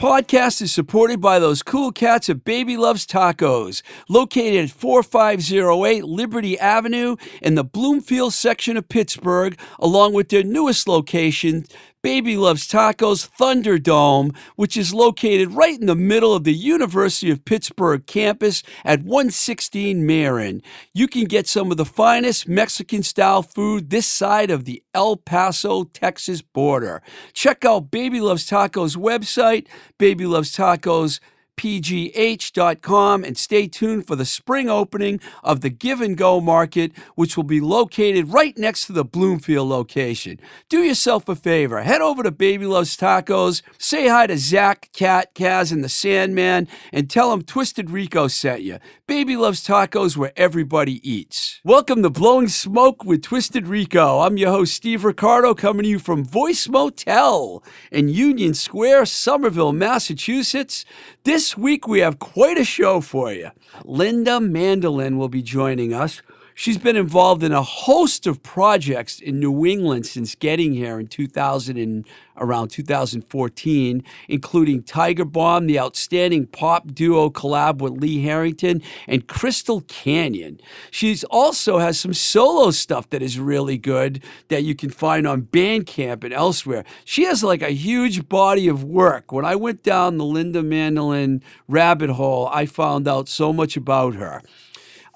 Podcast is supported by those cool cats at Baby Loves Tacos, located at 4508 Liberty Avenue in the Bloomfield section of Pittsburgh, along with their newest location, Baby Loves Tacos Thunderdome, which is located right in the middle of the University of Pittsburgh campus at 116 Marin. You can get some of the finest Mexican style food this side of the El Paso, Texas border. Check out Baby Loves Tacos website, Baby Loves Tacos pgh.com and stay tuned for the spring opening of the Give and Go Market, which will be located right next to the Bloomfield location. Do yourself a favor, head over to Baby Loves Tacos, say hi to Zach, Cat, Kaz, and the Sandman, and tell them Twisted Rico sent you. Baby Loves Tacos where everybody eats. Welcome to Blowing Smoke with Twisted Rico. I'm your host, Steve Ricardo, coming to you from Voice Motel in Union Square, Somerville, Massachusetts. This week we have quite a show for you. Lynda Mandolyn will be joining us. She's been involved in a host of projects in New England since getting here in 2000 and around 2014, including Tiger Bomb, the outstanding pop duo collab with Lee Harrington, and Crystal Canyon. She's also has some solo stuff that is really good that you can find on Bandcamp and elsewhere. She has like a huge body of work. When I went down the Lynda Mandolyn rabbit hole, I found out so much about her.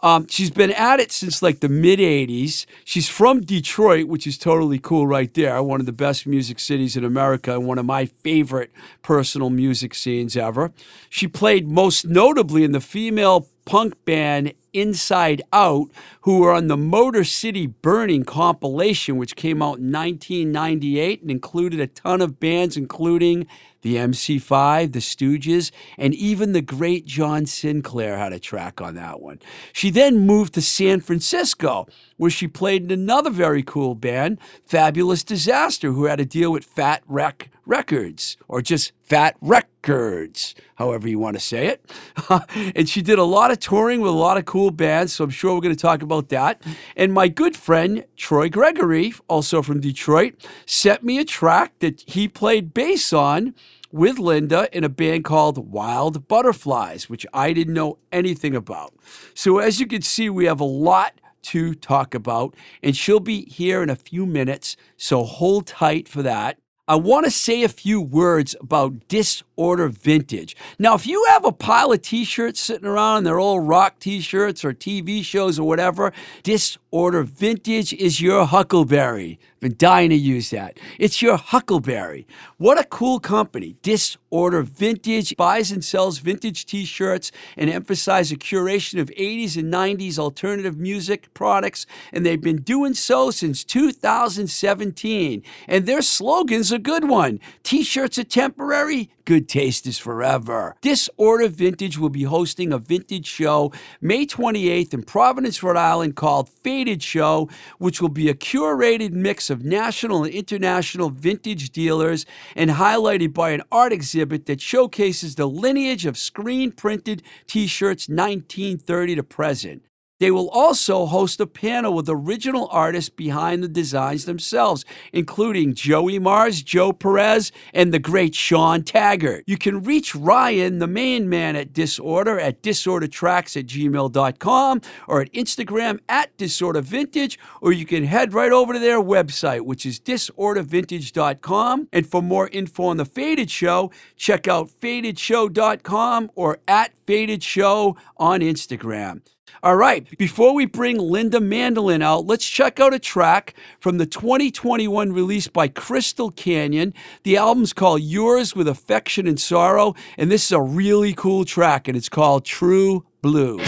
Um, she's been at it since like the mid 80s. She's from Detroit, which is totally cool right there. One of the best music cities in America and one of my favorite personal music scenes ever. She played most notably in the female punk band Inside Out, who were on the Motor City Burning compilation, which came out in 1998 and included a ton of bands, including the MC5, the Stooges, and even the great John Sinclair had a track on that one. She then moved to San Francisco, where she played in another very cool band, Fabulous Disaster, who had a deal with Fat Wreck Records, or just Fat Records, however you want to say it. and she did a lot of touring with a lot of cool bands, so I'm sure we're going to talk about that. And my good friend, Troy Gregory, also from Detroit, sent me a track that he played bass on with Lynda in a band called Wild Butterflies, which I didn't know anything about. So, as you can see, we have a lot to talk about, and she'll be here in a few minutes. So, hold tight for that. I want to say a few words about Disorder Vintage. Now, if you have a pile of t shirts sitting around and they're all rock t shirts or TV shows or whatever, Disorder Vintage is your huckleberry. Been dying to use that. It's your huckleberry. What a cool company. Disorder Vintage buys and sells vintage t shirts and emphasize a curation of 80s and 90s alternative music products, and they've been doing so since 2017. And their slogan's a good one T shirts are temporary, good taste is forever. Disorder Vintage will be hosting a vintage show May 28th in Providence, Rhode Island called Faded Show, which will be a curated mix of national and international vintage dealers and highlighted by an art exhibit that showcases the lineage of screen printed t shirts 1930 to present. They will also host a panel with original artists behind the designs themselves, including Joey Mars, Joe Perez, and the great Sean Taggart. You can reach Ryan, the main man at Disorder, at disordertracks at gmail.com or at Instagram at disordervintage, or you can head right over to their website, which is disordervintage.com. And for more info on The Faded Show, check out fadedshow.com or at Faded Show on Instagram. All right, before we bring Lynda Mandolyn out, let's check out a track from the 2021 release by Crystal Canyon. The album's called Yours with Affection and Sorrow, and this is a really cool track, and it's called True Blue.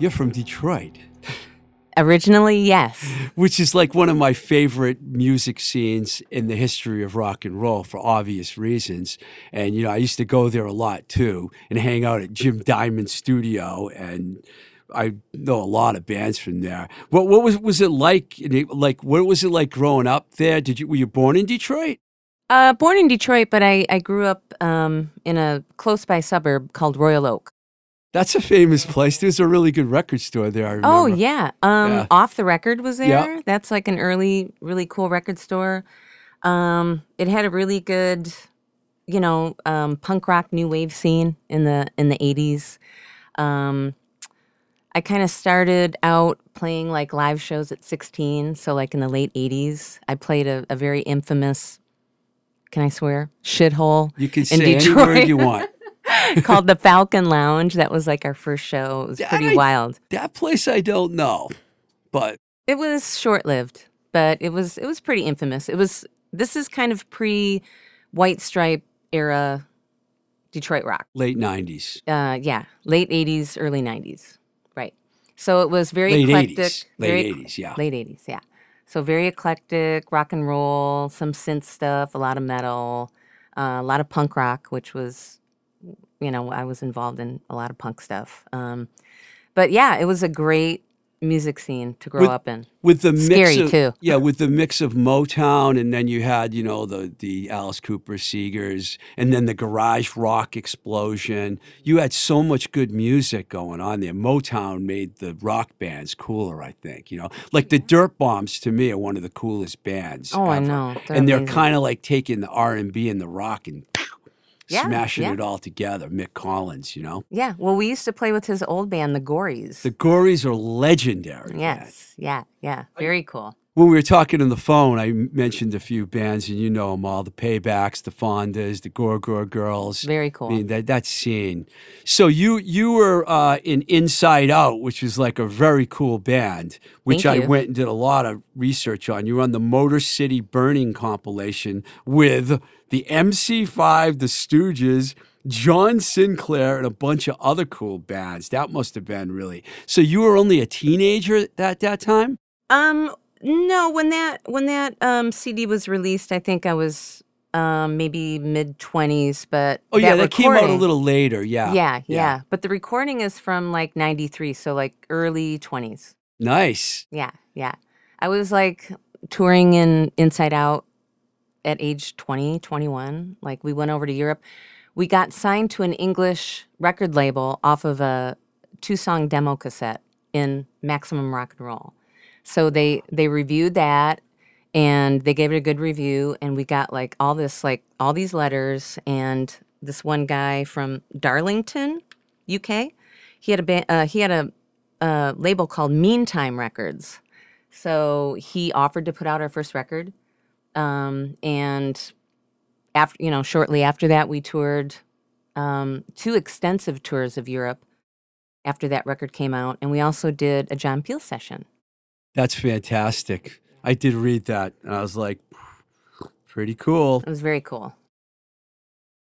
You're from Detroit. Originally, yes. which is like one of my favorite music scenes in the history of rock and roll for obvious reasons. And you know, I used to go there a lot too and hang out at Jim Diamond's studio and I know a lot of bands from there. What what was was it like? Like what was it like growing up there? Did you were you born in Detroit? Uh, born in Detroit, but I, I grew up um, in a close by suburb called Royal Oak. That's a famous place. There's a really good record store there. I remember. Oh yeah. Um, Yeah. Off the Record was there. Yeah. That's like an early, really cool record store. Um, it had a really good, you know, um, punk rock new wave scene in the in the eighties. Um, I kind of started out playing like live shows at sixteen. So like in the late eighties, I played a, a very infamous. Can I swear? Shithole You can in say any Detroit. word you want. called the Falcon Lounge. That was like our first show. It was Yeah, pretty I- wild. That place I don't know, but It was short lived, but it was it was pretty infamous. It was this is kind of pre White Stripe era Detroit rock. late '90s, Uh, yeah, late '80s, early '90s, right? So it was very late eclectic. '80s, late '80s. Yeah. late '80s, yeah. So very eclectic, rock and roll, some synth stuff, a lot of metal, uh, a lot of punk rock, which was, you know, I was involved in a lot of punk stuff. Um, but yeah, it was a great music scene to grow With- up in. with the mix of, too. Yeah, with the mix of Motown, and then you had you know the the Alice Cooper Segers, and then the garage rock explosion. You had so much good music going on there. Motown made the rock bands cooler, I think. You know, like the Dirt Bombs to me are one of the coolest bands. Oh, I know. They're and they're kind of like taking the R and B and the rock and Yeah, smashing yeah. it all together. Mick Collins, you know, Yeah, well, we used to play with his old band, the Gories. the Gories are legendary. man. yes, yeah, yeah, very cool. When we were talking on the phone, I mentioned a few bands, and you know them all: the Paybacks, the Fondas, the Gore Gore Girls. Very cool. I mean that that scene. So you you were uh, in Inside Out, which is like a very cool band, which I went and did a lot of research on. You were on the Motor City Burning compilation with the MC5, the Stooges. John Sinclair and a bunch of other cool bands. That must have been really. So you were only a teenager at that, that time? Um, no, when that when that um CD was released, I think I was um maybe mid twenties, but Oh yeah, that that came out a little later. Yeah. Yeah, yeah, But the recording is from like ninety three, so like early twenties. Nice. Yeah, yeah. I was like touring in Inside Out at age 20, 21. Like we went over to Europe. We got signed to an English record label off of a two song demo cassette in Maximum Rock and Roll. So they they reviewed that and they gave it a good review and we got like all this like all these letters and this one guy from Darlington, UK, he had a ba- uh, he had a, label called Meantime Records. So he offered to put out our first record. Um, and after, you know, shortly after that, we toured um, two extensive tours of Europe after that record came out. And we also did a John Peel session. That's fantastic. I did read that and I was like, pretty cool. It was very cool.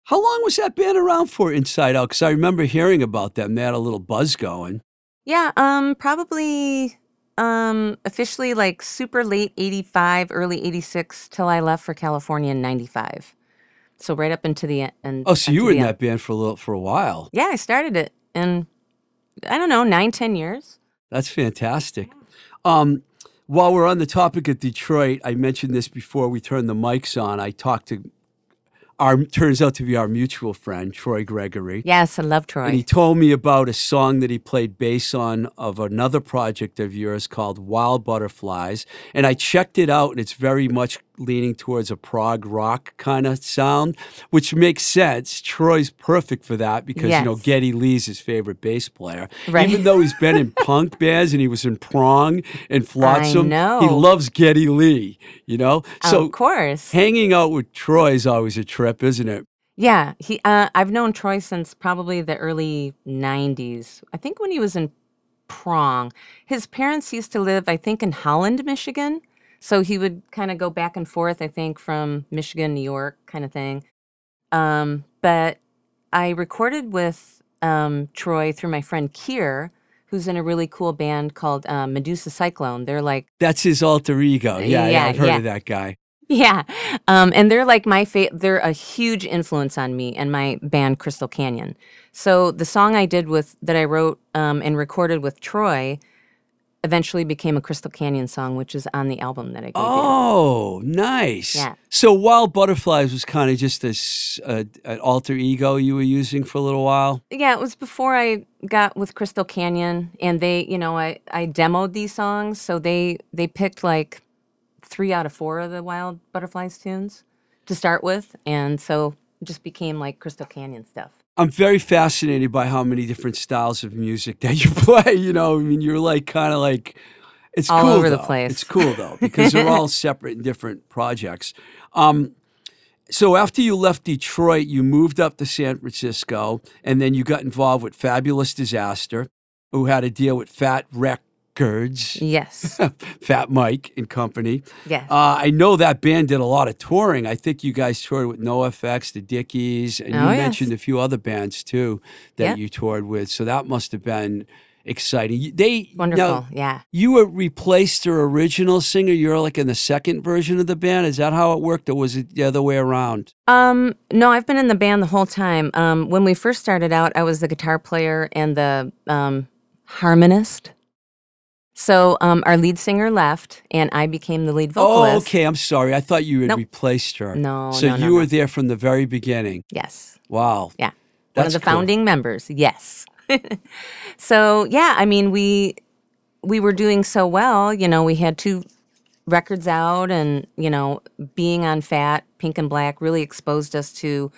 How long was that band around for Inside Out? Because I remember hearing about them. They had a little buzz going. Yeah, um, probably um, officially like super late 85, early 86 till I left for California in 95. So right up into the end. Oh, so you were in end. that band for a little for a while. Yeah, I started it in, I don't know, nine, ten years. That's fantastic. Um, while we're on the topic of Detroit, I mentioned this before we turned the mics on. I talked to our turns out to be our mutual friend Troy Gregory. Yes, I love Troy. And he told me about a song that he played bass on of another project of yours called Wild Butterflies. And I checked it out, and it's very much leaning towards a prog rock kind of sound, which makes sense. Troy's perfect for that because, you know, Yes. Geddy Lee's his favorite bass player. Right. Even though he's been in punk bands and he was in Prong and Flotsam, he loves Geddy Lee, you know? So of course. hanging out with Troy is always a trip, isn't it? Yeah, he. Uh, I've known Troy since probably the early '90s. I think when he was in Prong, his parents used to live, I think, in Holland, Michigan. So he would kind of go back and forth. I think from Michigan, New York, kind of thing. Um, but I recorded with um, Troy through my friend Keir, who's in a really cool band called uh, Medusa Cyclone. They're like That's his alter ego. Yeah, yeah, Yeah, I've heard yeah. of that guy. Yeah, um, and they're like my fa- they're a huge influence on me and my band Crystal Canyon. So the song I did with that I wrote um, and recorded with Troy eventually became a Crystal Canyon song, which is on the album that I gave you. Oh, nice. Yeah. So Wild Butterflies was kind of just this uh, an alter ego you were using for a little while. Yeah, it was before I got with Crystal Canyon, and they, you know, I I demoed these songs, so they they picked like three out of four of the Wild Butterflies tunes to start with, and so it just became like Crystal Canyon stuff. I'm very fascinated by how many different styles of music that you play. You know, I mean, you're like kind of like it's All cool over the though. place. It's cool though because they're all separate and different projects. Um, so after you left Detroit, you moved up to San Francisco, and then you got involved with Fabulous Disaster, who had a deal with Fat Records, Yes, Fat Mike and company. yes. Uh, I know that band did a lot of touring. I think you guys toured with NoFX, the Dickies, and you Oh, yes. mentioned a few other bands too that Yeah. you toured with. So that must have been exciting. You- They Wonderful. now, yeah. you were replaced their original singer. You're like in the second version of the band. Is that how it worked, or was it the other way around? Um, no, I've been in the band the whole time. Um, when we first started out, I was the guitar player and the um, harmonist. So um, our lead singer left, and I became the lead vocalist. Oh, okay. I'm sorry. I thought you had Nope. replaced her. No, So no, no, you no. were there from the very beginning. Yes. Wow. Yeah. One That's of the cool. founding members. Yes. so yeah, I mean we we were doing so well, you know, we had two records out and, you know, being on Fat, Pink and Black really exposed us to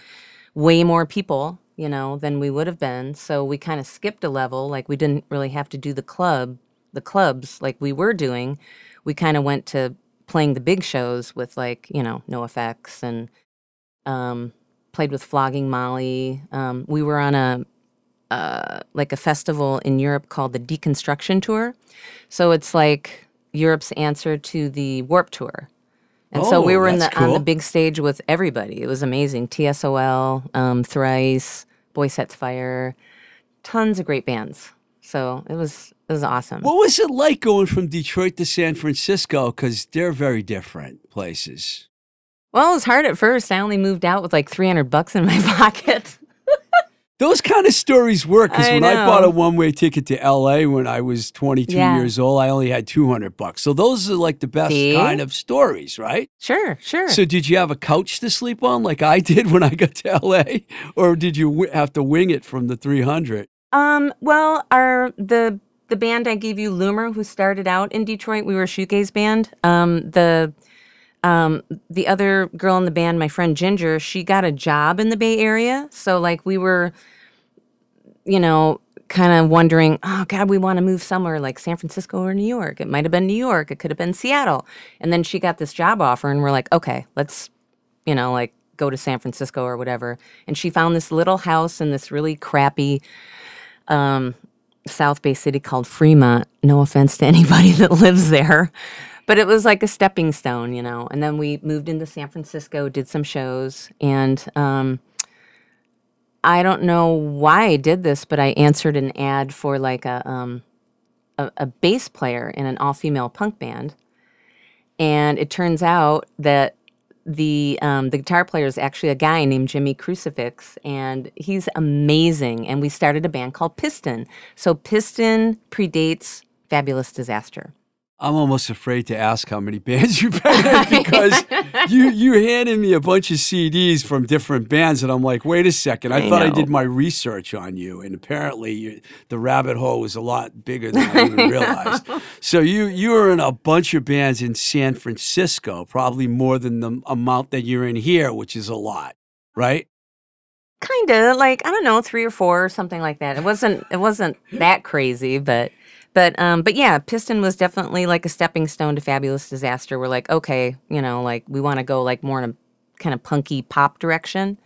way more people, you know, than we would have been. So we kind of skipped a level, like we didn't really have to do the club, the clubs like we were doing. We kind of went to playing the big shows with like, you know, NoFX and um, played with Flogging Molly. Um, we were on a uh, like a festival in Europe called the Deconstruction Tour. So it's like Europe's answer to the Warp Tour. And so we Oh, were in the that's on the big stage with everybody. It was amazing. TSOL, um, Thrice, Boy Sets Fire, tons of great bands. So it was it was awesome. What was it like going from Detroit to San Francisco? Because they're very different places. Well, it was hard at first. I only moved out with like 300 bucks in my pocket. Those kind of stories work because when I bought a one way ticket to LA when I was 22 Yeah. years old, I only had 200 bucks. So those are like the best See? kind of stories, right? Sure, sure. So did you have a couch to sleep on like I did when I got to LA? Or did you w- have to wing it from the 300? Um, well, our the the band I gave you, Loomer, who started out in Detroit, we were a shoegaze band. Um, the um, the other girl in the band, my friend Ginger, she got a job in the Bay Area. So like we were, you know, kind of wondering, oh God, we want to move somewhere like San Francisco or New York. It might have been New York. It could have been Seattle. And then she got this job offer, and we're like, okay, let's, you know, like go to San Francisco or whatever. And she found this little house in this really crappy um, South Bay city called Fremont. No offense to anybody that lives there, but it was like a stepping stone, you know. And then we moved into San Francisco, did some shows, and um, I don't know why I did this, but I answered an ad for like a um, a, a bass player in an all female punk band, and it turns out that the um, the guitar player is actually a guy named Jimmy Crucifix, and he's amazing. And we started a band called Piston. So Piston predates Fabulous Disaster. I'm almost afraid to ask how many bands you've been in because you you handed me a bunch of CDs from different bands, and I'm like, wait a second, I, I thought I did my research on you, and apparently you, the rabbit hole was a lot bigger than I even realized. So you you were in a bunch of bands in San Francisco, probably more than the amount that you're in here, which is a lot, right? Kind of like I don't know, three or four or something like that. It wasn't it wasn't that crazy, but but um but yeah, Piston was definitely like a stepping stone to Fabulous Disaster. We're like, okay, you know, like we want to go like more in a kind of punky pop direction.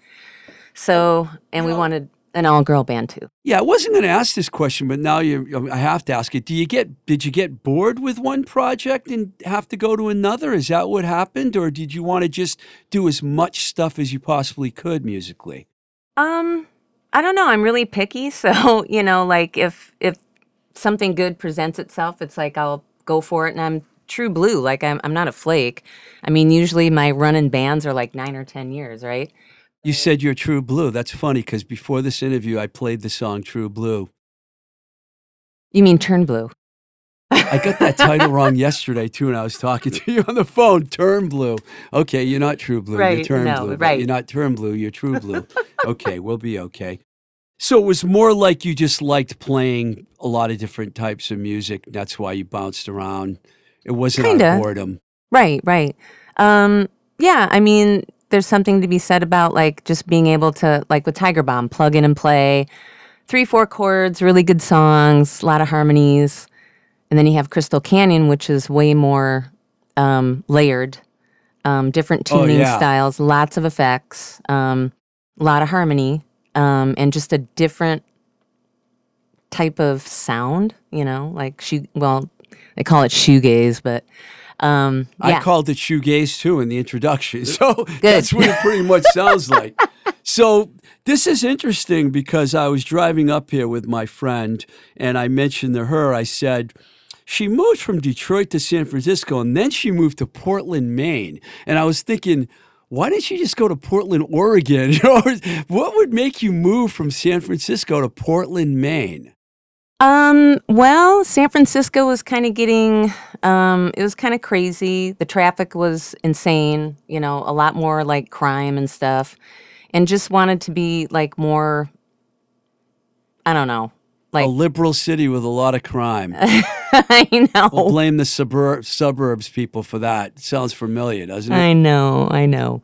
So and we wanted an all girl band too. Yeah, I wasn't going to ask this question, but now you, I have to ask it. Do you get did you get bored with one project and have to go to another? Is that what happened, or did you want to just do as much stuff as you possibly could musically? Um, I don't know. I'm really picky, so you know, like if if something good presents itself, it's like I'll go for it and I'm true blue. Like I'm I'm not a flake. I mean, usually my running bands are like 9 or 10 years, right? You said you're True Blue. That's funny because before this interview, I played the song True Blue. You mean turn blue? I got that title wrong yesterday too, and I was talking to you on the phone. Turn blue. Okay, you're not true blue. You're Right, turn no, blue. right. You're not turn blue. You're true blue. okay, we'll be okay. So it was more like you just liked playing a lot of different types of music. That's why you bounced around. It wasn't Kinda. of boredom. Right, right. Um, yeah, I mean, there's something to be said about like just being able to, like with Tiger Bomb, plug in and play three, four chords, really good songs, a lot of harmonies. And then you have Crystal Canyon, which is way more um, layered, um, different Oh, tuning yeah. styles, lots of effects, um, a lot of harmony, um, and just a different type of sound, you know, like shoe, well, they call it shoegaze, but um, yeah. I called it shoegaze too in the introduction. So that's what it pretty much sounds like. So this is interesting because I was driving up here with my friend and I mentioned to her, I said, she moved from Detroit to San Francisco and then she moved to Portland, Maine. And I was thinking, why didn't you just go to Portland, Oregon? What would make you move from San Francisco to Portland, Maine? Um, well, San Francisco was kind of getting um it was kind of crazy. The traffic was insane, you know, a lot more like crime and stuff. And just wanted to be like more I don't know. Like a liberal city with a lot of crime. I We'll know. blame the suburb suburbs people for that. Sounds familiar, doesn't it? I know. I know.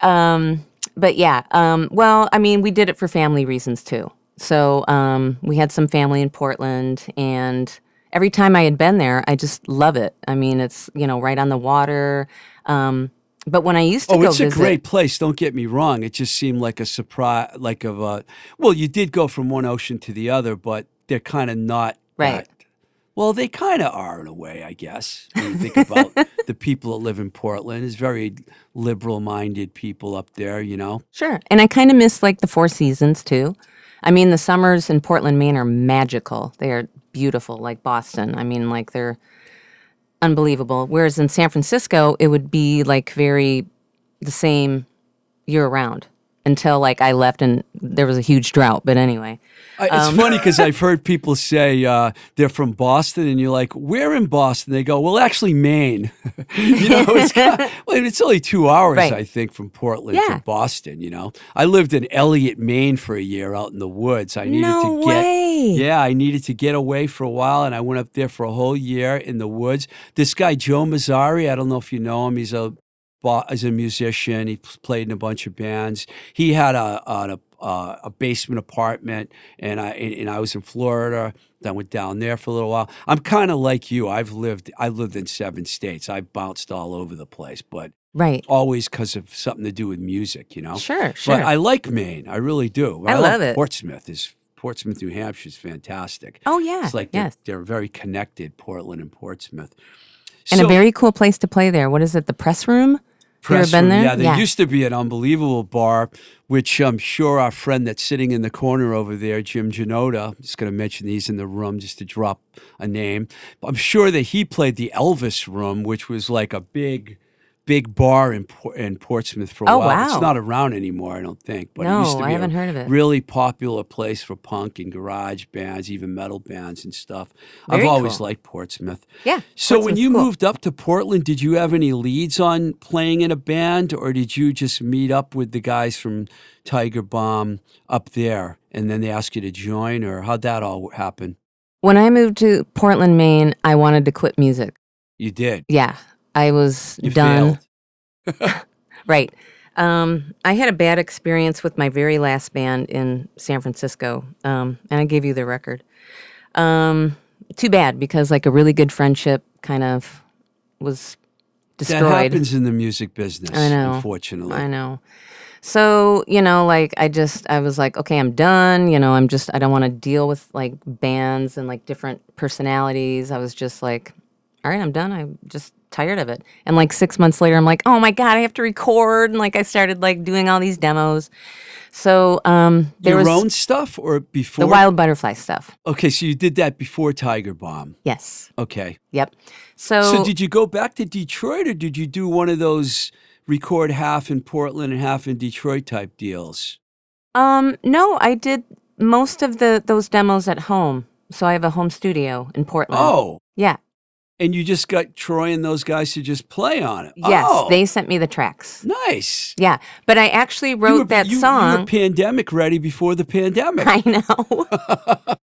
Um but yeah, um well, I mean, we did it for family reasons too. So, um we had some family in Portland and every time I had been there, I just love it. I mean, it's, you know, right on the water. Um but when I used to Oh, it's a visit, great place. Don't get me wrong. It just seemed like a surprise, like of a. Well, you did go from one ocean to the other, but they're kind of not. Right. that- well, they kind of are in a way, I guess. When you think about the people that live in Portland, is very liberal-minded people up there. You know. Sure. And I kind of miss like the Four Seasons too. I mean, the summers in Portland, Maine are magical. They are beautiful, like Boston. I mean, like they're unbelievable. Whereas in San Francisco, it would be like very the same year round until like I left and there was a huge drought. But anyway, I- It's Um, funny because I've heard people say uh, they're from Boston, and you're like, "Where in Boston?" They go, "Well, actually, Maine." you know, it's kind well, it's only two hours, Right. I think, from Portland Yeah. to Boston. You know, I lived in Eliot, Maine, for a year out in the woods. I needed no to get. way. Yeah, I needed to get away for a while, and I went up there for a whole year in the woods. This guy Joe Mazzari, I don't know if you know him. He's a bo- as a musician. He played in a bunch of bands. He had a a, a, a basement apartment, and I and, and I was in Florida. Then went down there for a little while. I'm kind of like you. I've lived I lived in seven states. I bounced all over the place, but Right. always because of something to do with music. You know. Sure. Sure. But I like Maine. I really do. I love it. Portsmouth is Portsmouth, New Hampshire is fantastic. oh yeah. It's like they're, yes. they're very connected, Portland and Portsmouth. And So- a very cool place to play there. What is it? The press room? Press room? Yeah, there Yeah. used to be an unbelievable bar, which I'm sure our friend that's sitting in the corner over there, Jim Janota, I'm just going to mention he's in the room just to drop a name. I'm sure that he played the Elvis Room, which was like a big, big bar in in Portsmouth for a Oh, while. wow. It's not around anymore, I don't think. But it No, used to I haven't a heard of it. really popular place for punk and garage bands, even metal bands and stuff. Very I've always cool. liked Portsmouth. Yeah. So when you cool. moved up to Portland, did you have any leads on playing in a band, or did you just meet up with the guys from Tiger Bomb up there, and then they asked you to join, or how'd that all happen? When I moved to Portland, Maine, I wanted to quit music. You did. Yeah. I was You done. Right. Um, I had a bad experience with my very last band in San Francisco, um, and I gave you the record. Um, too bad because like a really good friendship kind of was That destroyed. happens in the music business. I know. Unfortunately. I know. So, you know, like I just I was like, okay, I'm done, you know, I'm just I don't want to deal with like bands and like different personalities. I was just like all right, I'm done. I'm just tired of it. And like six months later, I'm like, oh my god, I have to record. And like I started like doing all these demos. So um, there Your was own stuff or before? the wild butterfly stuff. Okay, so you did that before Tiger Bomb. Yes. Okay. Yep. So, So did you go back to Detroit or did you do one of those record half in Portland and half in Detroit type deals? um, no, I did most of the those demos at home. So I have a home studio in Portland. Oh, yeah. And you just got Troy and those guys to just play on it. Yes, Oh, they sent me the tracks. nice. Yeah, but I actually You wrote were- that you- You song. were pandemic ready before the pandemic. I know.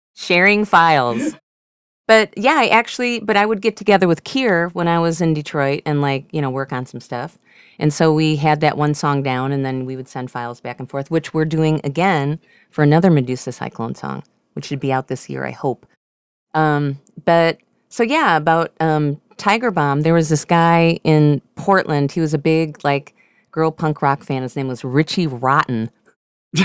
Sharing files. But yeah, I actually, but I would get together with Keir when I was in Detroit and like, you know, work on some stuff. And so we had that one song down and then we would send files back and forth, which we're doing again for another Medusa Cyclone song, which should be out this year, I hope. Um, but so yeah, about um, Tiger Bomb, there was this guy in Portland. He was a big, like, girl punk rock fan. His name was Richie Rotten.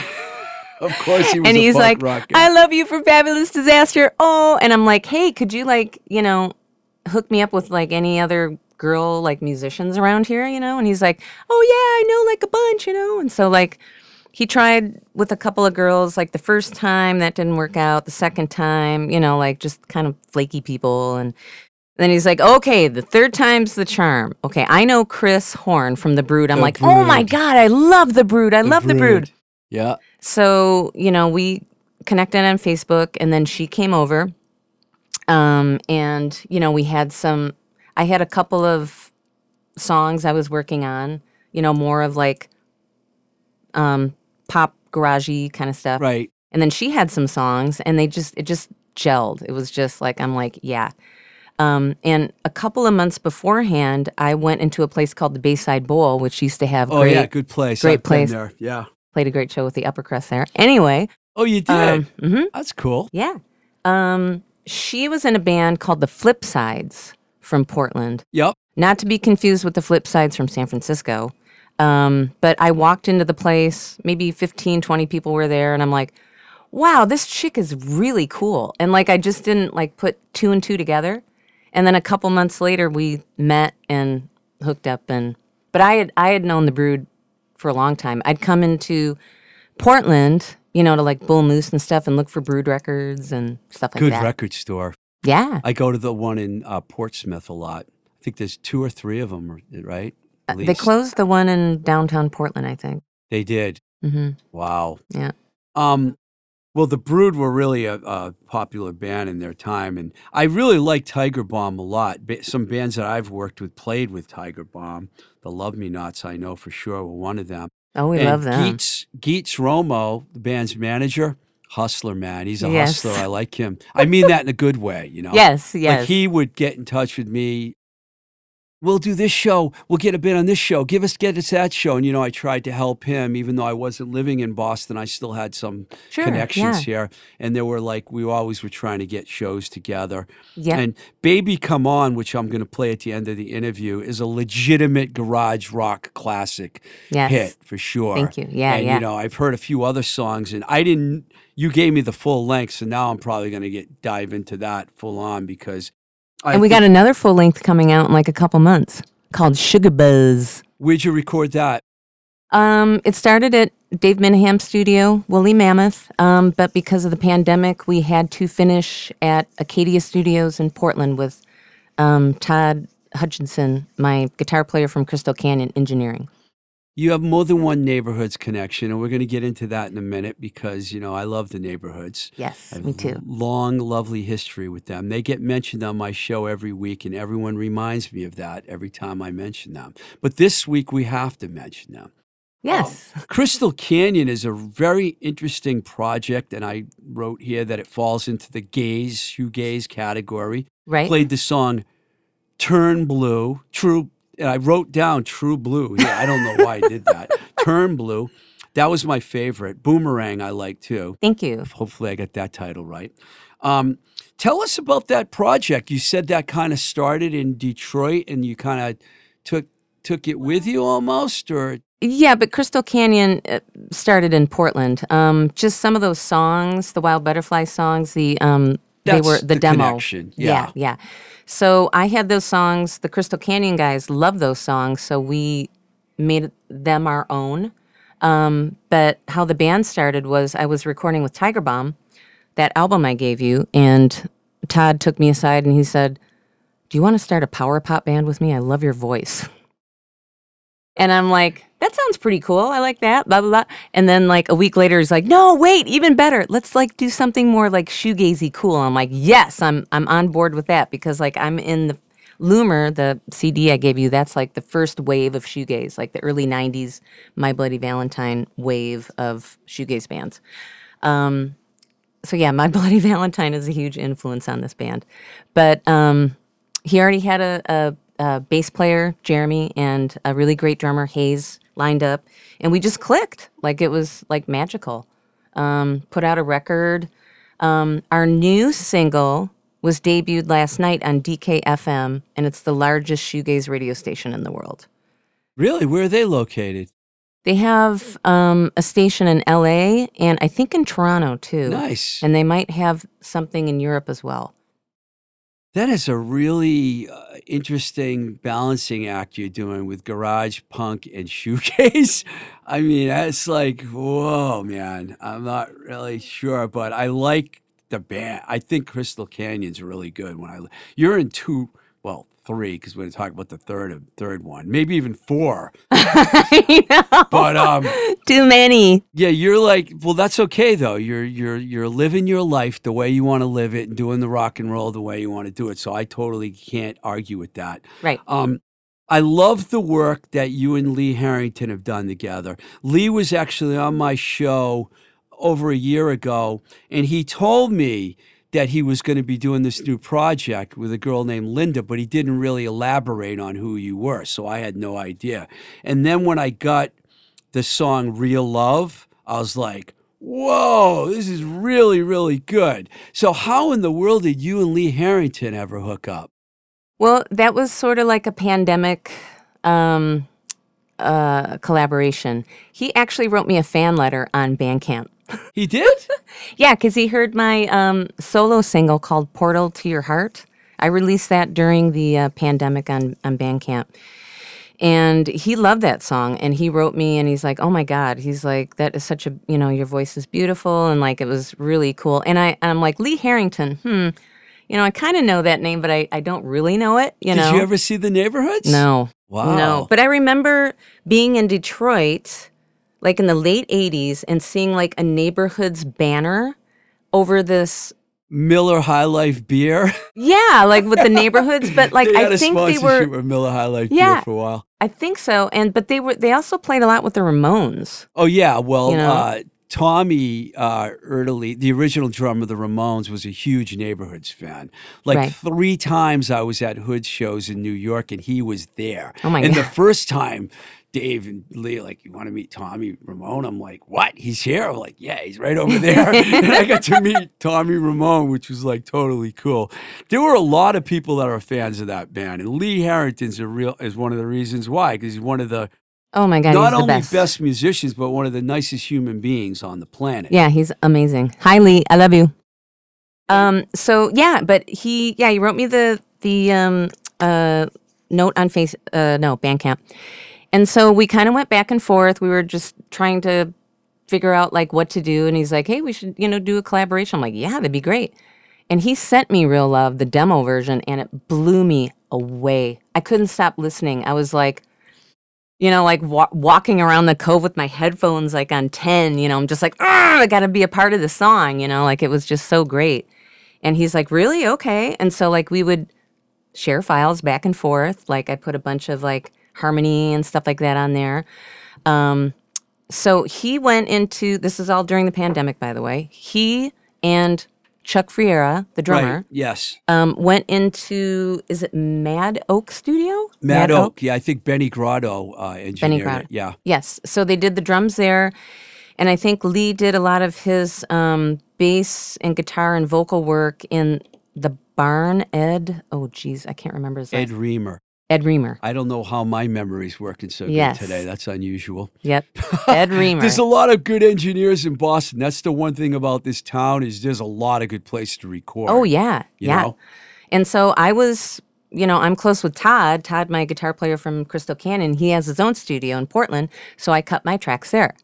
Of course, he was and he's like, rocker. I love you for Fabulous Disaster. Oh, and I'm like, hey, could you like, you know, hook me up with like any other girl like musicians around here, you know? And he's like, oh yeah, I know like a bunch, you know? And so like he tried with a couple of girls like the first time that didn't work out, the second time, you know, like just kind of flaky people and then he's like, okay, the third time's the charm. Okay, I know Chris Horn from The Brood. I'm The like, oh my Brood. God, I love The Brood. I love The Brood. Yeah. So, you know, we connected on Facebook and then she came over. Um, and, you know, we had some, I had a couple of songs I was working on, you know, more of like um, pop garagey kind of stuff. Right. And then she had some songs and they just, it just gelled. It was just like, I'm like, yeah. Um, and a couple of months beforehand, I went into a place called the Bayside Bowl, which used to have Oh great, yeah, good place. great I've been place. there. Yeah. played a great show with the upper crust there. Anyway, Oh, you did. um, mhm. That's cool. Yeah. Um, she was in a band called the Flip Sides from Portland, Yep. not to be confused with the Flip Sides from San Francisco. Um, but I walked into the place, maybe 15, 20 people were there, and I'm like, wow, this chick is really cool. And like, I just didn't like put two and two together. And then a couple months later, we met and hooked up. And but I had I had known the Brood for a long time. I'd come into Portland, you know, to like Bull Moose and stuff, and look for Brood records and stuff like Good that. Good record store. Yeah, I go to the one in uh, Portsmouth a lot. I think there's two or three of them, right? They least. closed the one in downtown Portland, I think. They did. hmm Wow. Yeah. Um, well, the Brood were really a, a popular band in their time, and I really like Tiger Bomb a lot. Some bands that I've worked with played with Tiger Bomb. The Love Me Nots, I know for sure, were one of them. Oh, we and love them. Geets, Geets Romo, the band's manager, hustler man. He's a Yes. hustler. I like him. I mean that in a good way, you know. Yes, yes. Like he would get in touch with me. We'll do this show. We'll get a bit on this show. Give us, get us that show. And you know, I tried to help him, even though I wasn't living in Boston. I still had some Sure, connections yeah. here, and there were like we always were trying to get shows together. Yep. And "Baby Come On," which I'm going to play at the end of the interview, is a legitimate garage rock classic Yes. hit for sure. Thank you. Yeah, and yeah. you know, I've heard a few other songs, and I didn't. You gave me the full length, so now I'm probably going to get dive into that full on because. I and we got another full length coming out in like a couple months called Sugar Buzz. Where'd you record that? Um, it started at Dave Minehan's studio, Woolly Mammoth, um, but because of the pandemic, we had to finish at Acadia Studios in Portland with um, Todd Hutchisen, my guitar player from Crystal Canyon Engineering. You have more than one neighborhoods connection, and we're going to get into that in a minute because you know I love the neighborhoods. Yes, me too. Long, lovely history with them. They get mentioned on my show every week, and everyone reminds me of that every time I mention them. But this week we have to mention them. Yes. Um, Crystal Canyon is a very interesting project, and I wrote here that it falls into the gays gaze, shoegaze category. Right? Played the song Turn Blue, True, and I wrote down True Blue. Yeah, I don't know why I did that. Turn Blue. That was my favorite. Boomerang, I like too. Thank you. Hopefully, I got that title right. Um, tell us about that project. You said that kind of started in Detroit, and you kind of took took it with you almost, or Yeah, but Crystal Canyon uh, started in Portland. Um, just some of those songs, the Wild Butterfly songs, the um, they were the, the demo. connection, yeah. yeah, yeah. So I had those songs. The Crystal Canyon guys love those songs, so we made them our own. Um, but how the band started was I was recording with Tiger Bomb, that album I gave you, and Todd took me aside and he said, "Do you want to start a power pop band with me? I love your voice." And I'm like, that sounds pretty cool. I like that. Blah blah blah. And then like a week later, he's like, no, wait, even better. Let's like do something more like shoegazy cool. I'm like, yes, I'm I'm on board with that because like I'm in the Loomer, the CD I gave you. That's like the first wave of shoegaze, like the early '90s My Bloody Valentine wave of shoegaze bands. Um, so yeah, My Bloody Valentine is a huge influence on this band. But um, he already had a, a uh, bass player Jeremy and a really great drummer Hayes lined up, and we just clicked like it was like magical. Um, put out a record. Um, our new single was debuted last night on DKFM, and it's the largest shoegaze radio station in the world. Really? Where are they located? They have um, a station in LA and I think in Toronto too. Nice. And they might have something in Europe as well. That is a really uh, interesting balancing act you're doing with garage punk and shoegaze. I mean, that's like, whoa, man. I'm not really sure, but I like the band. I think Crystal Canyon's really good. When I you're in two, well, three, because we're going to talk about the third third one, maybe even four. But um, Too many. yeah, you're like, well, that's okay though. You're you're you're living your life the way you want to live it and doing the rock and roll the way you want to do it. So I totally can't argue with that. Right. Um, I love the work that you and Lee Harrington have done together. Lee was actually on my show over a year ago, and he told me that he was going to be doing this new project with a girl named Lynda, but he didn't really elaborate on who you were, so I had no idea. And then when I got the song Real Love, I was like, whoa, this is really, really good. So, how in the world did you and Lee Harrington ever hook up? Well, that was sort of like a pandemic um, uh, collaboration. He actually wrote me a fan letter on Bandcamp. He did? Yeah, because he heard my um, solo single called Portal to Your Heart. I released that during the uh, pandemic on, on Bandcamp. And he loved that song. And he wrote me and he's like, oh my God. He's like, that is such a, you know, your voice is beautiful. And like, it was really cool. And I, I'm like, Lee Harrington, hmm. You know, I kind of know that name, but I, I don't really know it, you know. did know? you ever see the neighborhoods? No. Wow. No. But I remember being in Detroit, like in the late 80s, and seeing like a neighborhood's banner over this. Miller High Life beer. Yeah, like with the neighborhoods, but like I think they were. with Miller High Life beer for a while. I think so, and but they were. They also played a lot with the Ramones. Oh yeah, well, You know? uh, Tommy uh, Erdelyi, the original drummer of the Ramones, was a huge Neighborhoods fan. Like Right. three times I was at Hood shows in New York, and he was there. Oh, my god. and the first time, Dave and Lee like, "You want to meet Tommy Ramone?" I'm like, "What? He's here?" I'm like, "Yeah, he's right over there." and I got to meet Tommy Ramone, which was like totally cool. There were a lot of people that are fans of that band, and Lee Harrington's a real is one of the reasons why because he's one of the Oh my God, not he's the only best. best. musicians, but one of the nicest human beings on the planet. Yeah, he's amazing. Hi, Lee. I love you. Um. So yeah, but he yeah he wrote me the the um uh note on face uh no Bandcamp, and so we kind of went back and forth. We were just trying to figure out like what to do, and he's like, hey, we should you know do a collaboration. I'm like, yeah, that'd be great. And he sent me Real Love, the demo version, and it blew me away. I couldn't stop listening. I was like, you know, like wa- walking around the cove with my headphones like on 10, you know, I'm just like, "Ah, I got to be a part of the song, you know, like it was just so great. And he's like, really? Okay. And so, like, we would share files back and forth. Like, I put a bunch of like harmony and stuff like that on there. Um, so he went into this is all during the pandemic, by the way. He and Chuck Friera, the drummer, Right. Yes. um, went into is it Mad Oak Studio? Mad, Oak. Yeah, I think Benny Grotto uh, engineered Grotto. it. Yeah. Yes. So they did the drums there. And I think Lee did a lot of his um, bass and guitar and vocal work in the barn. Ed, oh, geez, I can't remember his name. Ed. Reamer. Ed Reamer. I don't know how my memory's working so Yes. good today. That's unusual. Yep. Ed Reamer. There's a lot of good engineers in Boston. That's the one thing about this town is there's a lot of good places to record. oh, yeah. you yeah. know? And so I was, you know, I'm close with Todd. Todd, my guitar player from Crystal Canyon, he has his own studio in Portland. So I cut my tracks there.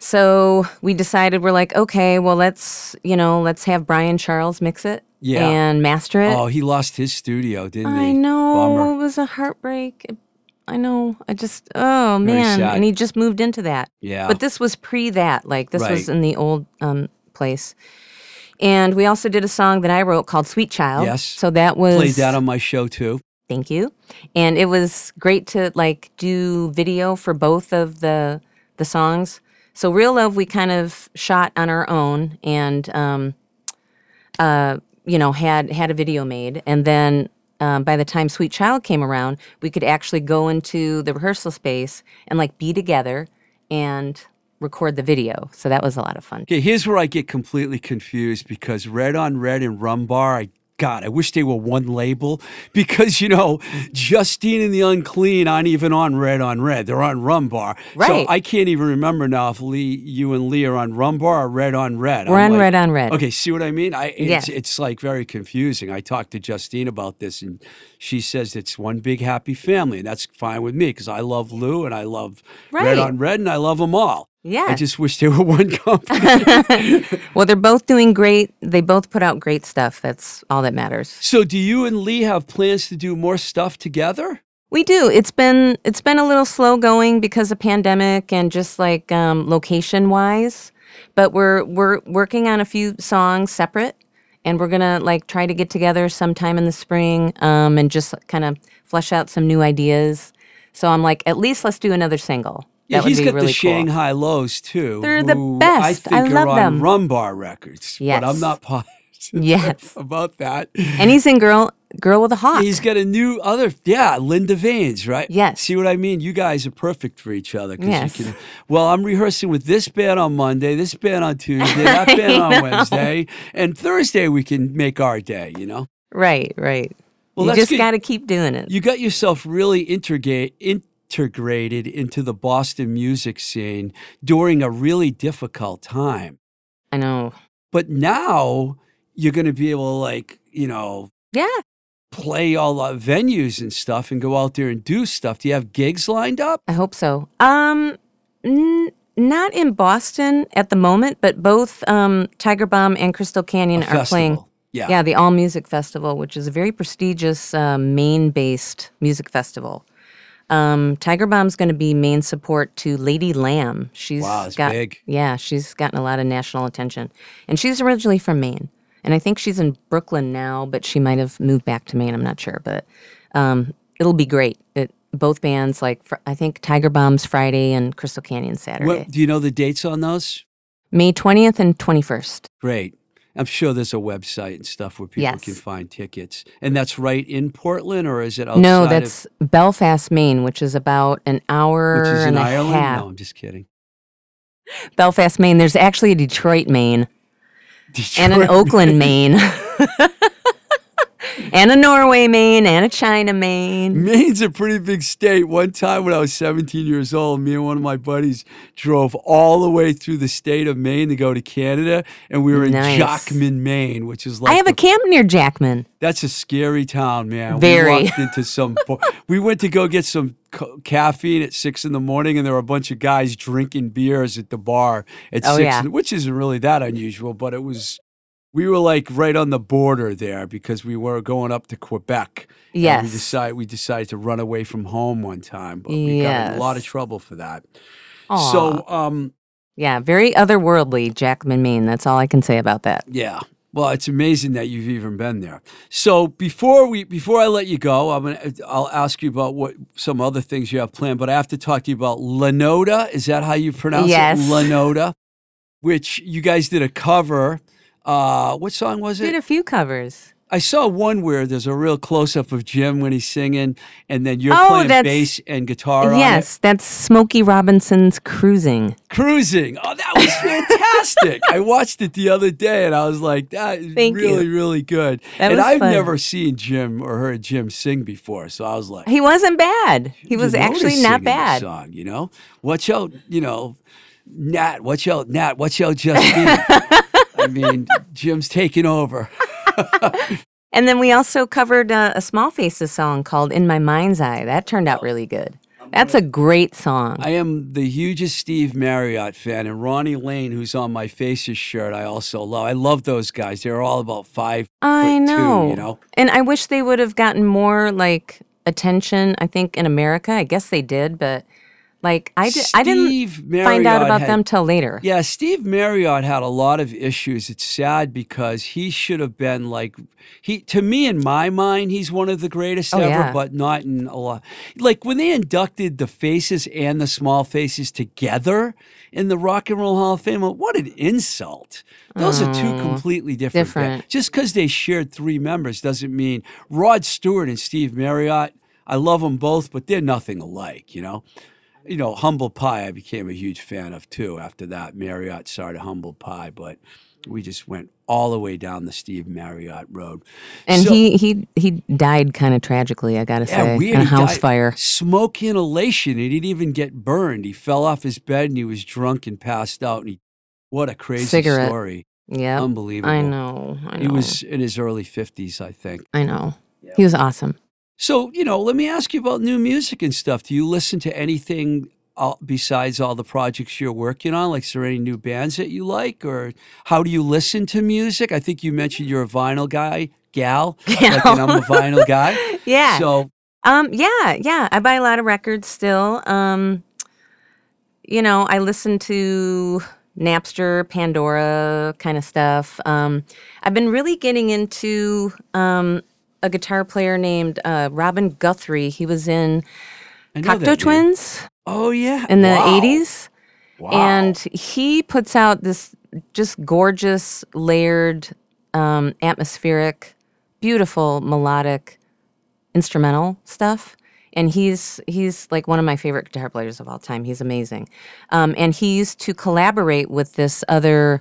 So we decided we're like, okay, well, let's, you know, let's have Brian Charles mix it Yeah. and master it. Oh, he lost his studio, didn't he? I know. Bummer. It was a heartbreak. I know. I just, oh man. sad. And he just moved into that. Yeah. But this was pre that. Like, this was in the old um, place. And we also did a song that I wrote called Sweet Child. Yes. So that was. Played that on my show too. Thank you. And it was great to like do video for both of the the songs. So Real Love we kind of shot on our own and um uh you know had had a video made and then um, by the time Sweet Child came around, we could actually go into the rehearsal space and like be together and record the video. So that was a lot of fun. Okay, here's where I get completely confused because Red on Red and Rum Bar, I God, I wish they were one label because you know Justine and the Unclean aren't even on Red on Red; they're on Rum Bar. So Right. I can't even remember now if Lee, you and Lee are on Rum Bar or Red on Red. We're I'm on like- Red on Red. Okay, see what I mean? I it's, Yeah. it's like very confusing. I talked to Justine about this, and she says it's one big happy family, and that's fine with me because I love Lou and I love Red on Red, and I love them all. I just wish they were one company. Well, they're both doing great. They both put out great stuff. That's all that matters. So, do you and Lee have plans to do more stuff together? We do. It's been it's been a little slow going because of pandemic and just like um, location wise, but we're we're working on a few songs separate, and we're gonna like try to get together sometime in the spring um, and just kind of flesh out some new ideas. So I'm like, at least let's do another single. Yeah, be got really the cool. Shanghai Lows too. They're the best. I I think love are on them. Rum Bar Records, but I'm Yes. not positive Yes, about that. and he's in Girl Girl with a Hawk. He's got a new other, yeah, Linda Vanes, right? Yes. See what I mean? You guys are perfect for each other. Yes. You can, well, I'm rehearsing with this band on Monday, this band on Tuesday, that band on Wednesday, and Thursday we can make our day. You know. right, right. Well, you just got to keep doing it. You got yourself really integrate integrated into the Boston music scene during a really difficult time. I know. But now you're going to be able to like, you know, Yeah. play all the venues and stuff and go out there and do stuff. Do you have gigs lined up? I hope so. Um, n- not in Boston at the moment, but both um, Tiger Bomb and Crystal Canyon are playing. Yeah. Yeah, the All Music Festival, which is a very prestigious uh, Maine-based music festival. Um, Tiger Bomb's going to be main support to Lady Lamb. She's Wow, that's got big. yeah, she's gotten a lot of national attention, and she's originally from Maine, and I think she's in Brooklyn now, but she might have moved back to Maine. I'm not sure, but um, it'll be great. It, both bands, like fr- I think Tiger Bomb's Friday and Crystal Canyon Saturday, What, do you know the dates on those? May 20th and 21st. Great. I'm sure there's a website and stuff where people Yes. can find tickets. And that's right in Portland, or is it outside no, of, that's Belfast, Maine, which is about an hour which is in and a Ireland? half. No, I'm just kidding. Belfast, Maine. There's actually a Detroit, Maine, and an Detroit. Oakland, Maine, and a Norway, Maine, and a China, Maine. Maine's a pretty big state. One time when I was 17 years old, me and one of my buddies drove all the way through the state of Maine to go to Canada, and we were in Nice. Jackman, Maine, which is like I have the a camp near Jackman. That's a scary town, man. Very. We walked into some. we went to go get some caffeine at six in the morning, and there were a bunch of guys drinking beers at the bar at Oh, six, yeah. which isn't really that unusual, but it was. We were like right on the border there because we were going up to Quebec. Yes. we decided we decided to run away from home one time, but we got in a lot of trouble for that. Aw. So, um, yeah, very otherworldly, Jackman, Maine. That's all I can say about that. Yeah. Well, it's amazing that you've even been there. So before we before I let you go, I'm gonna I'll ask you about what some other things you have planned, but I have to talk to you about Lenoda. Is that how you pronounce Yes. it? Lanoda, which you guys did a cover. Uh, what song was it? Did a few covers. I saw one where there's a real close up of Jim when he's singing, and then you're Oh, playing bass and guitar on yes, that's Smokey Robinson's Cruising. Cruising. Oh, that was fantastic. I watched it the other day and I was like, that is Thank you. really, really good. That and I've fun. never seen Jim or heard Jim sing before. So I was like, He wasn't bad. He was actually not bad. Song, you know, watch out, you know, Nat, watch out, Nat, watch out, Justine. I mean, Jim's taking over. And then we also covered uh, a Small Faces song called "In My Mind's Eye." That turned out really good. That's a great song. I am the hugest Steve Marriott fan, and Ronnie Lane, who's on my Faces shirt, I also love. I love those guys. They're all about five. I foot two, know. you know. And I wish they would have gotten more like attention. I think in America, I guess they did, but like I did, I didn't Steve find out about had- them till later. Yeah, Steve Marriott had a lot of issues. It's sad because he should have been like he to me in my mind he's one of the greatest Oh, ever, yeah. but not in a lot. Like when they inducted the Faces and the Small Faces together in the Rock and Roll Hall of Fame, what an insult! Those are two completely different. different. Just because they shared three members doesn't mean Rod Stewart and Steve Marriott. I love them both, but they're nothing alike. You know you know, Humble Pie, I became a huge fan of too. After that, Marriott started Humble Pie, but we just went all the way down the Steve Marriott road. And So- he he he died kind of tragically, I gotta yeah, say, weird. in a house died- fire. Smoke inhalation. He didn't even get burned. He fell off his bed and he was drunk and passed out. And he, what a crazy Cigarette. story! Yeah, Unbelievable. I know. I know. He was in his early fifties, I think. I know. He was awesome. So, you know, let me ask you about new music and stuff. Do you listen to anything uh, besides all the projects you're working on? Like, is there any new bands that you like, or how do you listen to music? I think you mentioned you're a vinyl guy, gal, like, and I'm a vinyl guy. Yeah. So, Um, yeah, yeah. I buy a lot of records still. Um, you know, I listen to Napster, Pandora kind of stuff. Um, I've been really getting into um, a guitar player named uh, Robin Guthrie. He was in Cocteau. Twins Oh yeah, in the Wow. 80s. Wow. And he puts out this just gorgeous, layered, um, atmospheric, beautiful, melodic instrumental stuff. And he's he's like one of my favorite guitar players of all time. He's amazing. Um, and he used to collaborate with this other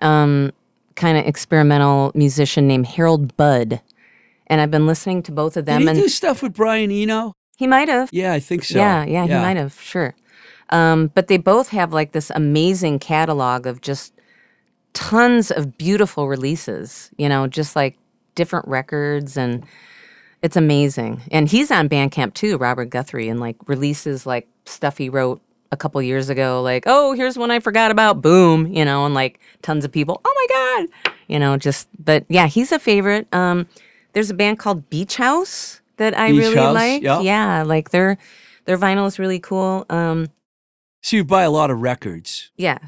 um, kind of experimental musician named Harold Budd. And I've been listening to both of did them. he and do stuff with Brian Eno? he might have. Yeah, I think so. Yeah, yeah, he might have, sure. Um, but they both have like this amazing catalog of just tons of beautiful releases, you know, just like different records and it's amazing. And he's on Bandcamp too, Robert Guthrie, and like releases like stuff he wrote a couple years ago, like, oh, here's one I forgot about, boom, you know, and like tons of people, oh my God, you know, just, but yeah, he's a favorite. Um, there's a band called Beach House that I Beach really House, like. yeah. Yeah, like their their vinyl is really cool. Um, So you buy a lot of records. yeah,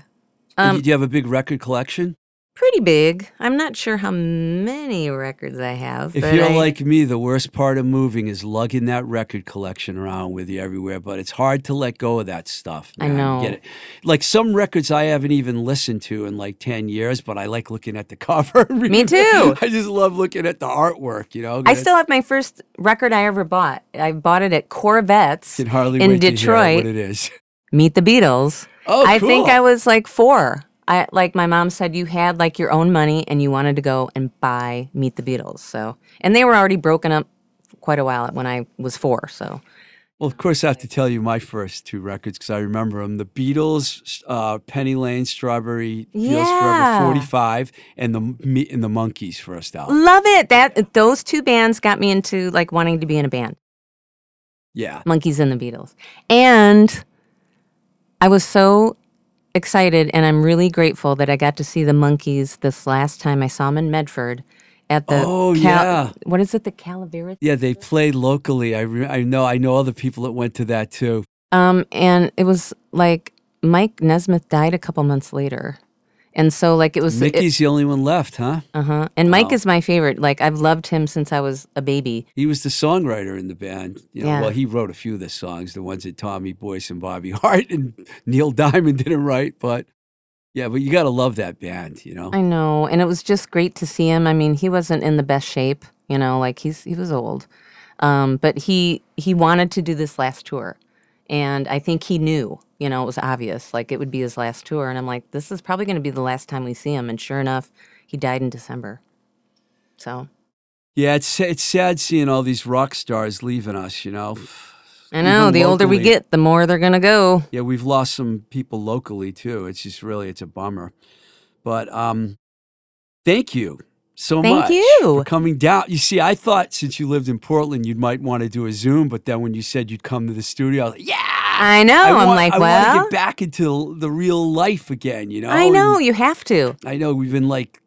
Um, do you have a big record collection? Pretty big. I'm not sure how many records I have. If but you're I- like me, the worst part of moving is lugging that record collection around with you everywhere. But it's hard to let go of that stuff. I man. You know. Get it? Like some records I haven't even listened to in like ten years, but I like looking at the cover. Me too. I just love looking at the artwork. You know, I still have my first record I ever bought. I bought it at Korvettes in wait to hear Detroit. what it is. Meet the Beatles. Oh, cool. I think. I was like four. I like my mom said you had like your own money and you wanted to go and buy Meet the Beatles. So and they were already broken up quite a while when I was four. So Well, of course, I have to tell you my first two records because I remember them: the Beatles, uh, Penny Lane, "Strawberry Fields Yeah. Forever" '45, and the and the Monkees' first album. love it. That those two bands got me into like wanting to be in a band. Yeah, Monkees and the Beatles. And I was so excited and I'm really grateful that I got to see the Monkees this last time I saw them in Medford at the Oh, yeah. what is it the Chevalier yeah, they played locally. I re- I know I know other people that went to that too. um and it was like Mike Nesmith died a couple months later. And so like it was Mickey's the only one left, huh? uh-huh. And Mike is my favorite. Like I've loved him since I was a baby. He was the songwriter in the band. You know, Yeah. well, he wrote a few of the songs, the ones that Tommy Boyce and Bobby Hart and Neil Diamond didn't write, but yeah, but you got to love that band, you know. I know, and it was just great to see him. I mean, he wasn't in the best shape, you know, like he's he was old, um, but he he wanted to do this last tour, and I think he knew, you know, it was obvious, like it would be his last tour, and I'm like, this is probably going to be the last time we see him, and sure enough, he died in December. So Yeah, it's it's sad seeing all these rock stars leaving us, you know. I know Even the older we get, the more they're going to go. Yeah, we've lost some people locally too. It's just really it's a bummer. But um thank you so Thank much you. for coming down. You see, I thought since you lived in Portland, you might want to do a Zoom, but then when you said you'd come to the studio, I was like, yeah. I know. I I'm like, I well, want to get back into the real life again. You know, I know And you have to. I know we've been like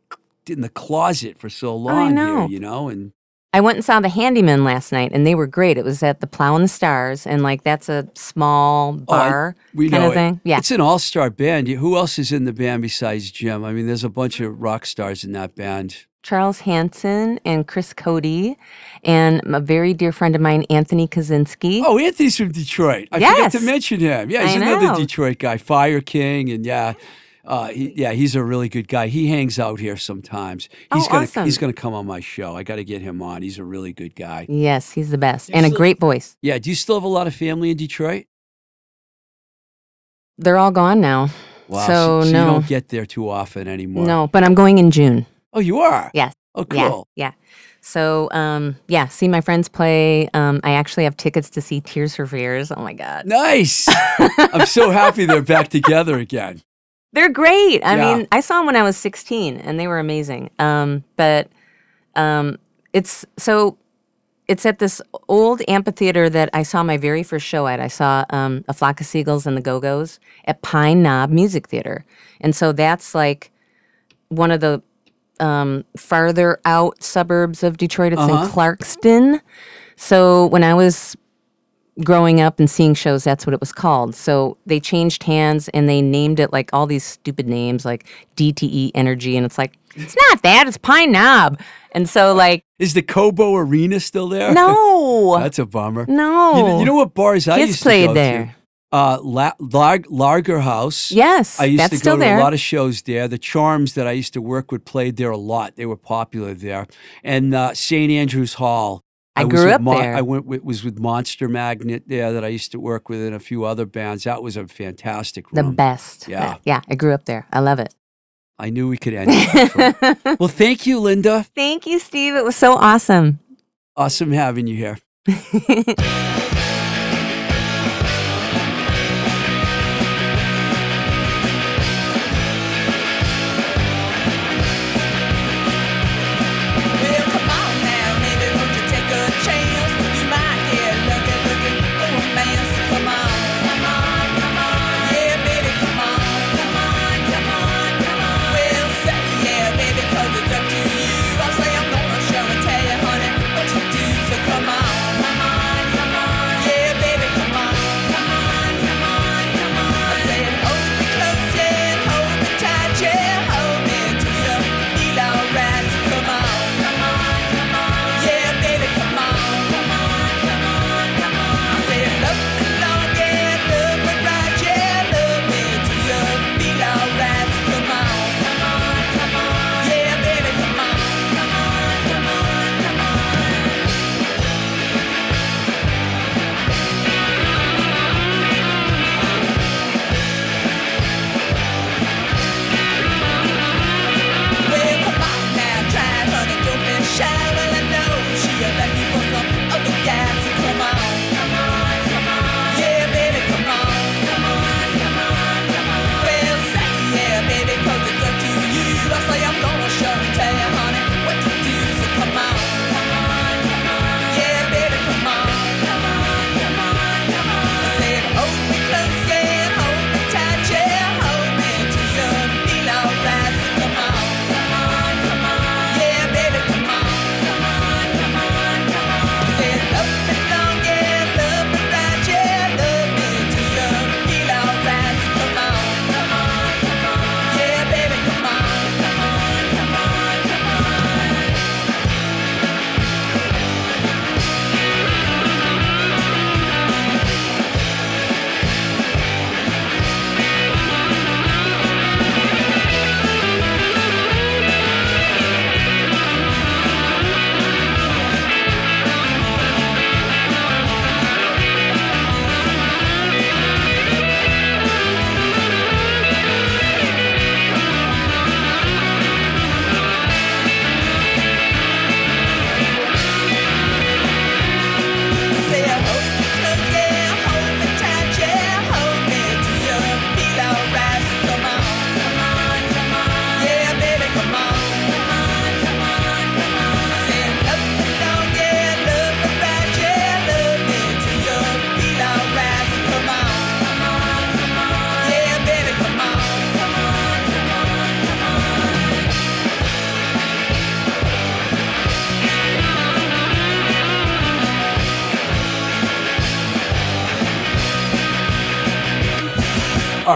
in the closet for so long I know. here. You know, and I went and saw the Handyman last night, and they were great. It was at the Plow and the Stars, and like that's a small Oh, I- bar we kind know of it. thing. Yeah, It's an all-star band. Who else is in the band besides Jim? I mean, there's a bunch of rock stars in that band. Charles Hanson and Chris Cody, and a very dear friend of mine, Anthony Kaczynski. Oh, Anthony's from Detroit. I forgot to mention him. Yeah, he's another. Detroit guy, Fire King, and yeah, uh, he, yeah, he's a really good guy. He hangs out here sometimes. He's Oh, gonna awesome. he's gonna come on my show. I got to get him on. He's a really good guy. Yes, he's the best, You and a great voice. Yeah. Do you still have a lot of family in Detroit? They're all gone now. Wow. So, you no. don't get there too often anymore. No, but I'm going in June. Oh, you are. Yes. Oh, Yeah, cool. yeah. So, um, yeah, see my friends play. Um, I actually have tickets to see Tears for Fears. Oh my god, Nice. I'm so happy they're back together again. they're great. I Yeah. mean, I saw them when I was 16, and they were amazing. Um, but um, it's so it's at this old amphitheater that I saw my very first show at. I saw um, a flock of seagulls and the Go Go's at Pine Knob Music Theater, and so that's like one of the um, farther out suburbs of Detroit. It's Uh-huh. in Clarkston. So when I was growing up and seeing shows, that's what it was called. So they changed hands and they named it like all these stupid names like DTE Energy, and it's like it's not that. It's Pine Knob. And so like Is the Cobo Arena still there? no, That's a bummer. no. You, know, you know what bars I Kids used to played go there. Uh, La- Lar- Lager House. Yes, I used that's to still go to there. a lot of shows there. The Charms that I used to work with played there a lot. They were popular there. And uh, St. Andrews Hall. I was grew up there. I went with, was with Monster Magnet there that I used to work with and a few other bands. That was a fantastic the best. Yeah. yeah. I grew up there. I love it. I knew we could end it. well, thank you, Lynda. Thank you, Steve. It was so awesome. Awesome having you here.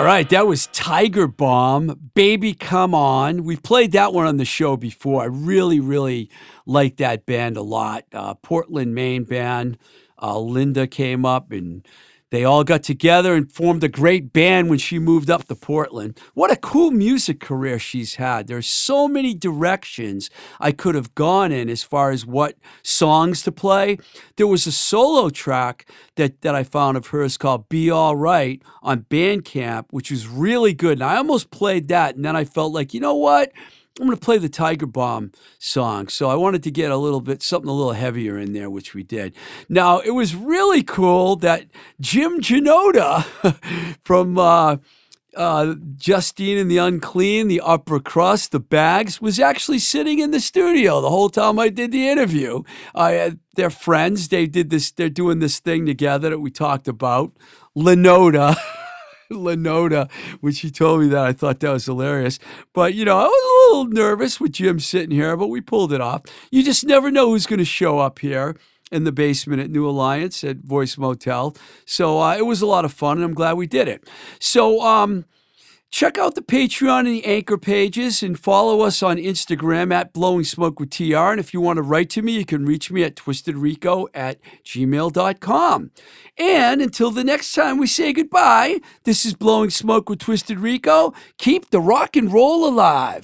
right, that was Tiger Bomb, Baby Come On. We've played that one on the show before. I really, really like that band a lot. Uh, Portland, Maine band. Uh, Lynda came up and they all got together and formed a great band when she moved up to Portland. What a cool music career she's had. There's so many directions I could have gone in as far as what songs to play. There was a solo track that, that I found of hers called Be All Right on Bandcamp, which was really good. And I almost played that. And then I felt like, you know what? I'm going to play the Tiger Bomb song. So I wanted to get a little bit, something a little heavier in there, which we did. Now, it was really cool that Jim Janota from uh, uh, Justine and the Unclean, the Upper Crust, the Bags, was actually sitting in the studio the whole time I did the interview. Uh, they're friends. They did this, they're doing this thing together that we talked about. Lenota. Lenota, when she told me that, I thought that was hilarious. But, you know, I was a little nervous with Jim sitting here, but we pulled it off. You just never know who's going to show up here in the basement at New Alliance at Voice Motel. So uh, it was a lot of fun, and I'm glad we did it. So, um, Check out the Patreon and the Anchor pages and follow us on Instagram at Blowing Smoke with TR. And if you want to write to me, you can reach me at twistedrico at gmail.com. And until the next time we say goodbye, this is Blowing Smoke with Twisted Rico. Keep the rock and roll alive.